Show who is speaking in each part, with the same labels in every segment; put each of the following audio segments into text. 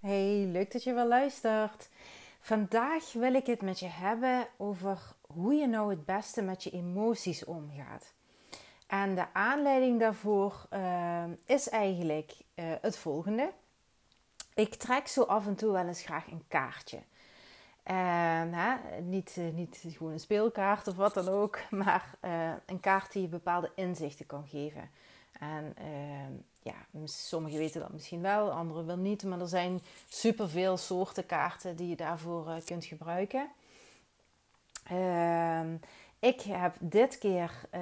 Speaker 1: Hey, leuk dat je wel luistert. Vandaag wil ik het met je hebben over hoe je nou het beste met je emoties omgaat. En de aanleiding daarvoor uh, is eigenlijk uh, het volgende. Ik trek zo af en toe wel eens graag een kaartje. En, hè, niet, uh, niet gewoon een speelkaart of wat dan ook, maar een kaart die je bepaalde inzichten kan geven. En ehm, ja, sommigen weten dat misschien wel, anderen wel niet. Maar er zijn superveel soorten kaarten die je daarvoor uh, kunt gebruiken. Uh, ik heb dit keer uh,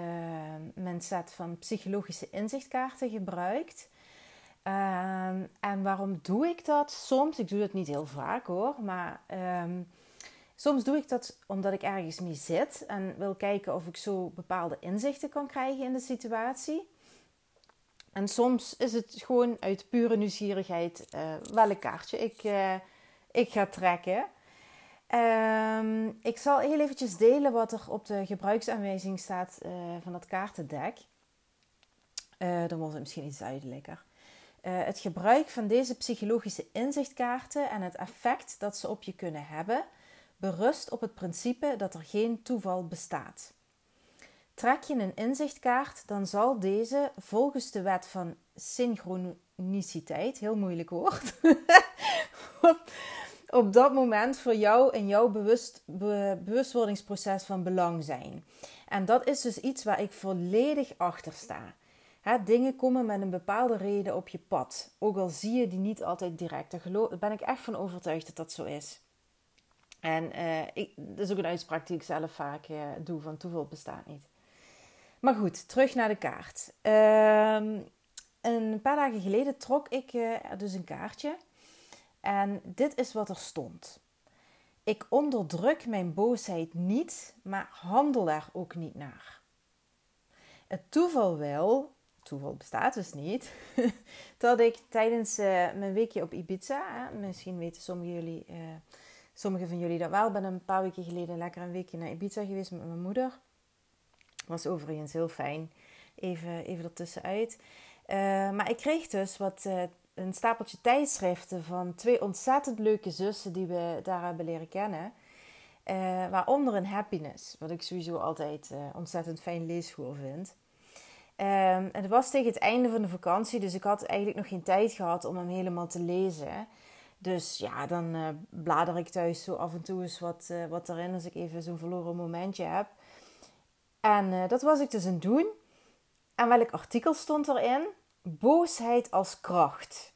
Speaker 1: mijn set van psychologische inzichtkaarten gebruikt. Ehm, en waarom doe ik dat? Soms, ik doe dat niet heel vaak hoor, maar ehm, soms doe ik dat omdat ik ergens mee zit en wil kijken of ik zo bepaalde inzichten kan krijgen in de situatie. En soms is het gewoon uit pure nieuwsgierigheid uh, welk kaartje ik, uh, ik ga trekken. Um, ik zal heel eventjes delen wat er op de gebruiksaanwijzing staat uh, van dat kaartendek. dan wordt het misschien iets duidelijker. het gebruik van deze psychologische inzichtkaarten en het effect dat ze op je kunnen hebben, berust op het principe dat er geen toeval bestaat. Trek je een inzichtkaart, dan zal deze volgens de wet van synchroniciteit, heel moeilijk woord, op, dat moment voor jou in jouw bewust, bewustwordingsproces van belang zijn. En dat is dus iets waar ik volledig achter sta. dingen komen met een bepaalde reden op je pad. Ook al zie je die niet altijd direct. Daar, ben ik echt van overtuigd dat dat zo is. En uh, ik, dat is ook een uitspraak die ik zelf vaak uh, doe: van toeval bestaat niet. Maar goed, terug naar de kaart. Uh, een paar dagen geleden trok ik uh, dus een kaartje. En dit is wat er stond. Ik onderdruk mijn boosheid niet, maar handel er ook niet naar. Het toeval wil, toeval bestaat dus niet, dat ik tijdens uh, mijn weekje op Ibiza, hè, misschien weten sommige, jullie, uh, sommige van jullie dat wel, ben een paar weken geleden lekker een weekje naar Ibiza geweest met mijn moeder. Was overigens heel fijn. Even, even ertussenuit. Uh, maar ik kreeg dus wat, uh, een stapeltje tijdschriften van twee ontzettend leuke zussen die we daar hebben leren kennen. Uh, waaronder een happiness, wat ik sowieso altijd ontzettend fijn leesvoer vind. en het was tegen het einde van de vakantie, dus ik had eigenlijk nog geen tijd gehad om hem helemaal te lezen. Dus ja, dan blader ik thuis zo af en toe eens wat, wat erin als ik even zo'n verloren momentje heb. En uh, dat was ik dus aan het doen. En welk artikel stond erin? Boosheid als kracht.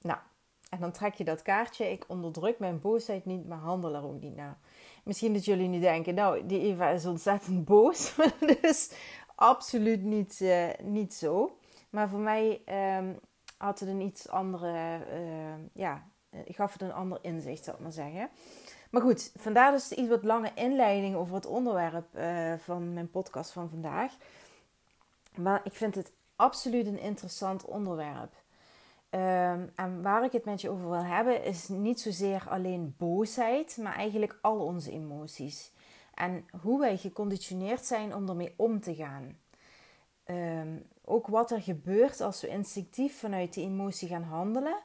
Speaker 1: Nou, en dan trek je dat kaartje. Ik onderdruk mijn boosheid niet, maar handel er ook niet naar. Misschien dat jullie nu denken, nou, die Eva is ontzettend boos. dus absoluut niet, uh, niet zo. Maar voor mij um, had het een iets andere, uh, ja, gaf het een ander inzicht, zou ik maar zeggen. Maar goed, vandaar dus de iets wat lange inleiding over het onderwerp uh, van mijn podcast van vandaag. Maar ik vind het absoluut een interessant onderwerp. Um, en waar ik het met je over wil hebben, is niet zozeer alleen boosheid, maar eigenlijk al onze emoties. En hoe wij geconditioneerd zijn om ermee om te gaan. Um, ook wat er gebeurt als we instinctief vanuit die emotie gaan handelen.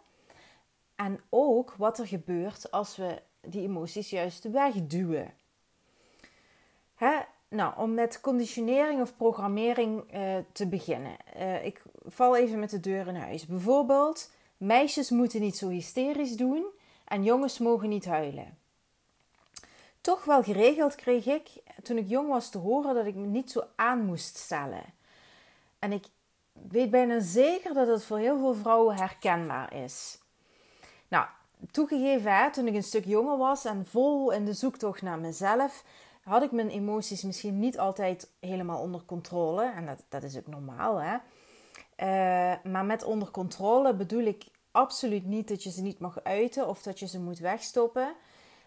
Speaker 1: En ook wat er gebeurt als we die emoties juist wegduwen. Hè? Nou, om met conditionering of programmering uh, te beginnen. Uh, ik val even met de deur in huis. Bijvoorbeeld, meisjes moeten niet zo hysterisch doen en jongens mogen niet huilen. Toch wel geregeld kreeg ik, toen ik jong was, te horen dat ik me niet zo aan moest stellen. En ik weet bijna zeker dat het voor heel veel vrouwen herkenbaar is. Nou, toegegeven, hè, toen ik een stuk jonger was en vol in de zoektocht naar mezelf, had ik mijn emoties misschien niet altijd helemaal onder controle. En dat, dat is ook normaal, hè. Uh, maar met onder controle bedoel ik absoluut niet dat je ze niet mag uiten of dat je ze moet wegstoppen.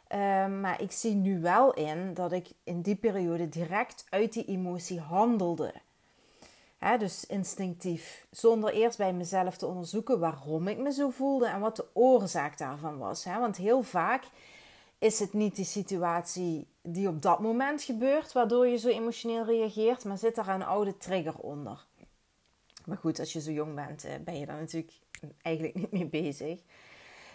Speaker 1: Uh, maar ik zie nu wel in dat ik in die periode direct uit die emotie handelde dus instinctief, zonder eerst bij mezelf te onderzoeken waarom ik me zo voelde en wat de oorzaak daarvan was. Want heel vaak is het niet die situatie die op dat moment gebeurt, waardoor je zo emotioneel reageert, maar zit daar een oude trigger onder. Maar goed, als je zo jong bent, eh, ben je daar natuurlijk eigenlijk niet mee bezig.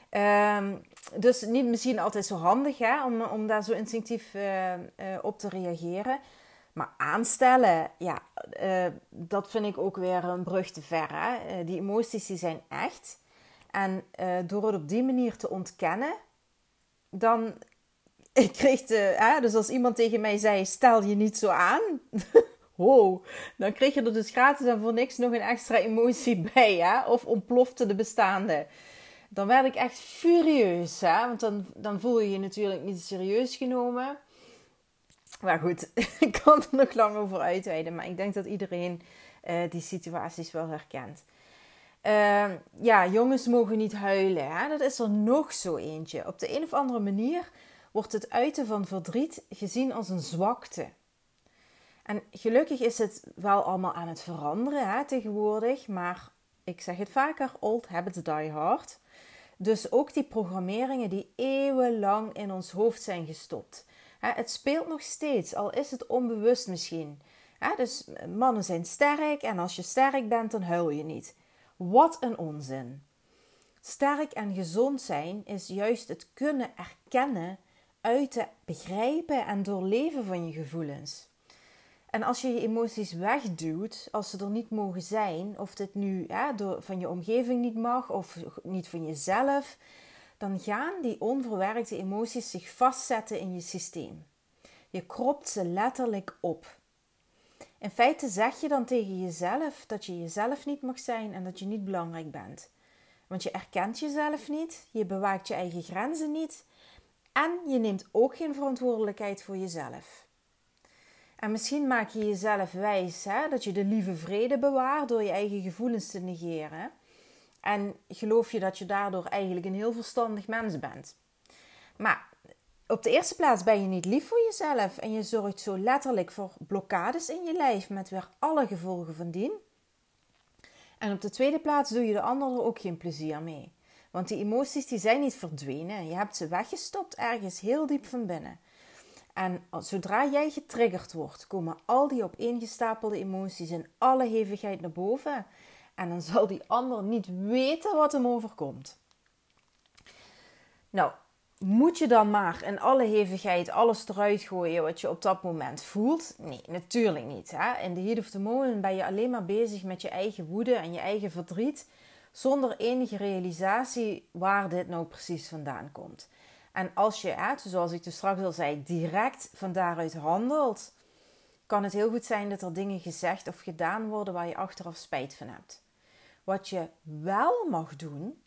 Speaker 1: Ehm, dus niet misschien altijd zo handig hè, om, om daar zo instinctief uh, uh, op te reageren. Maar aanstellen, ja, uh, dat vind ik ook weer een brug te ver. Hè? die emoties die zijn echt. En door het op die manier te ontkennen, dan ik kreeg de, hè, dus als iemand tegen mij zei, stel je niet zo aan. wow, dan kreeg je er dus gratis en voor niks nog een extra emotie bij. Hè? Of ontplofte de bestaande. Dan werd ik echt furieus. Hè? Want dan, dan voel je je natuurlijk niet serieus genomen. Maar goed, ik kan er nog lang over uitweiden. Maar ik denk dat iedereen uh, die situaties wel herkent. Uh, ja, jongens mogen niet huilen. Hè? Dat is er nog zo eentje. Op de een of andere manier wordt het uiten van verdriet gezien als een zwakte. En gelukkig is het wel allemaal aan het veranderen hè, tegenwoordig, maar ik zeg het vaker: old habits die hard. Dus ook die programmeringen die eeuwenlang in ons hoofd zijn gestopt. Het speelt nog steeds, al is het onbewust misschien. Dus mannen zijn sterk en als je sterk bent, dan huil je niet. Wat een onzin. Sterk en gezond zijn is juist het kunnen erkennen uiten, begrijpen en doorleven van je gevoelens. En als je je emoties wegduwt, als ze er niet mogen zijn, of dit nu door, van je omgeving niet mag of niet van jezelf, dan gaan die onverwerkte emoties zich vastzetten in je systeem. Je kropt ze letterlijk op. In feite zeg je dan tegen jezelf dat je jezelf niet mag zijn en dat je niet belangrijk bent. Want je erkent jezelf niet, je bewaakt je eigen grenzen niet en je neemt ook geen verantwoordelijkheid voor jezelf. En misschien maak je jezelf wijs hè, dat je de lieve vrede bewaart door je eigen gevoelens te negeren. En geloof je dat je daardoor eigenlijk een heel verstandig mens bent. Maar op de eerste plaats ben je niet lief voor jezelf en je zorgt zo letterlijk voor blokkades in je lijf met weer alle gevolgen van dien. En op de tweede plaats doe je de ander er ook geen plezier mee. Want die emoties die zijn niet verdwenen. Je hebt ze weggestopt ergens heel diep van binnen. En zodra jij getriggerd wordt, komen al die opeengestapelde emoties in alle hevigheid naar boven. En dan zal die ander niet weten wat hem overkomt. Nou, moet je dan maar in alle hevigheid alles eruit gooien wat je op dat moment voelt? Nee, natuurlijk niet. Hè? In de heat of the moment ben je alleen maar bezig met je eigen woede en je eigen verdriet zonder enige realisatie waar dit nou precies vandaan komt. En als je, zoals ik dus straks al zei, direct van daaruit handelt, kan het heel goed zijn dat er dingen gezegd of gedaan worden waar je achteraf spijt van hebt. Wat je wel mag doen,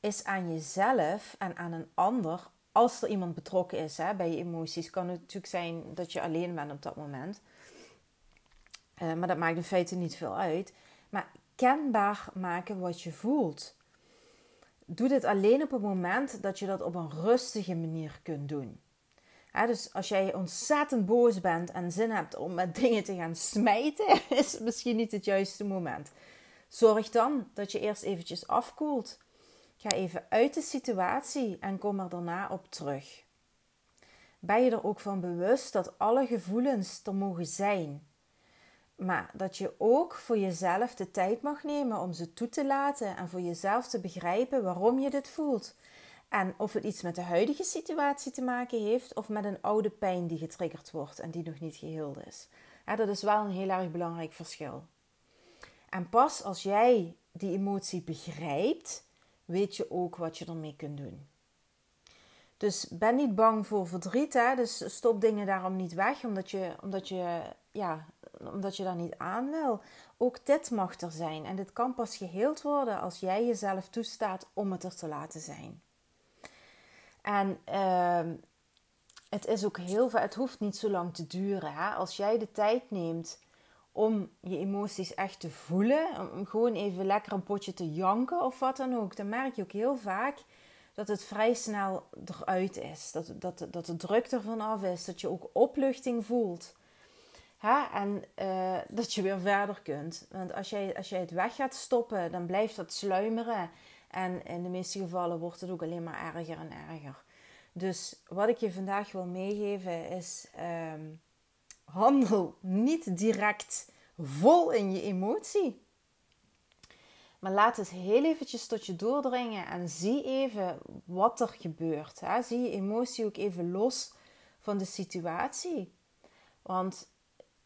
Speaker 1: is aan jezelf en aan een ander, als er iemand betrokken is hè, bij je emoties, kan het natuurlijk zijn dat je alleen bent op dat moment. Uh, maar dat maakt in feite niet veel uit. Maar kenbaar maken wat je voelt. Doe dit alleen op het moment dat je dat op een rustige manier kunt doen. dus als jij ontzettend boos bent en zin hebt om met dingen te gaan smijten, is het misschien niet het juiste moment. Zorg dan dat je eerst eventjes afkoelt. Ga even uit de situatie en kom er daarna op terug. Ben je er ook van bewust dat alle gevoelens er mogen zijn? Maar dat je ook voor jezelf de tijd mag nemen om ze toe te laten en voor jezelf te begrijpen waarom je dit voelt. En of het iets met de huidige situatie te maken heeft of met een oude pijn die getriggerd wordt en die nog niet geheeld is. Dat is wel een heel erg belangrijk verschil. En pas als jij die emotie begrijpt, weet je ook wat je ermee kunt doen. Dus ben niet bang voor verdriet. Hè? Dus stop dingen daarom niet weg, omdat je, omdat je ja, omdat je daar niet aan wil. Ook dit mag er zijn. En dit kan pas geheeld worden als jij jezelf toestaat om het er te laten zijn. En uh, het is ook heel veel, het hoeft niet zo lang te duren. Hè? Als jij de tijd neemt om je emoties echt te voelen, om gewoon even lekker een potje te janken of wat dan ook, dan merk je ook heel vaak dat het vrij snel eruit is. Dat, dat, dat de druk ervan af is, dat je ook opluchting voelt. En uh, dat je weer verder kunt. Want als jij, als jij het weg gaat stoppen, dan blijft dat sluimeren. En in de meeste gevallen wordt het ook alleen maar erger en erger. Dus wat ik je vandaag wil meegeven is: um, handel niet direct vol in je emotie. Maar laat het heel eventjes tot je doordringen en zie even wat er gebeurt. Hè? Zie je emotie ook even los van de situatie. Want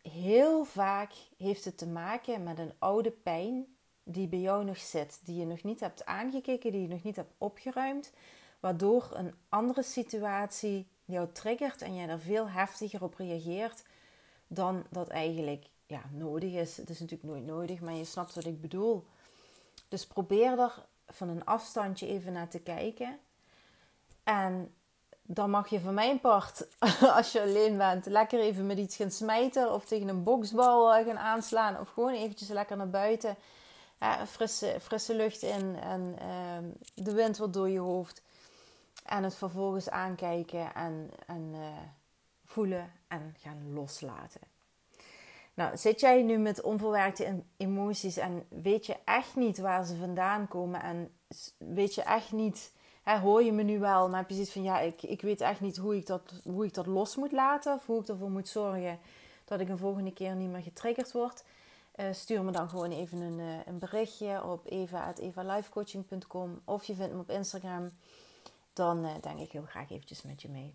Speaker 1: heel vaak heeft het te maken met een oude pijn die bij jou nog zit, die je nog niet hebt aangekeken, die je nog niet hebt opgeruimd, waardoor een andere situatie jou triggert en jij er veel heftiger op reageert dan dat eigenlijk ja, nodig is. Het is natuurlijk nooit nodig, maar je snapt wat ik bedoel. Dus probeer er van een afstandje even naar te kijken. En dan mag je van mijn part, als je alleen bent, lekker even met iets gaan smijten of tegen een boksbal gaan aanslaan of gewoon eventjes lekker naar buiten. frisse, frisse lucht in en ehm, de wind wordt door je hoofd. En het vervolgens aankijken en, en uh, voelen en gaan loslaten. Nou, zit jij nu met onverwerkte emoties en weet je echt niet waar ze vandaan komen en weet je echt niet, hè, hoor je me nu wel, maar heb je zoiets van ja, ik, ik weet echt niet hoe ik, dat, hoe ik dat los moet laten of hoe ik ervoor moet zorgen dat ik een volgende keer niet meer getriggerd word. Uh, stuur me dan gewoon even een, uh, een berichtje op eva.evalifecoaching.com of je vindt me op Instagram. Dan uh, denk ik heel graag eventjes met je mee.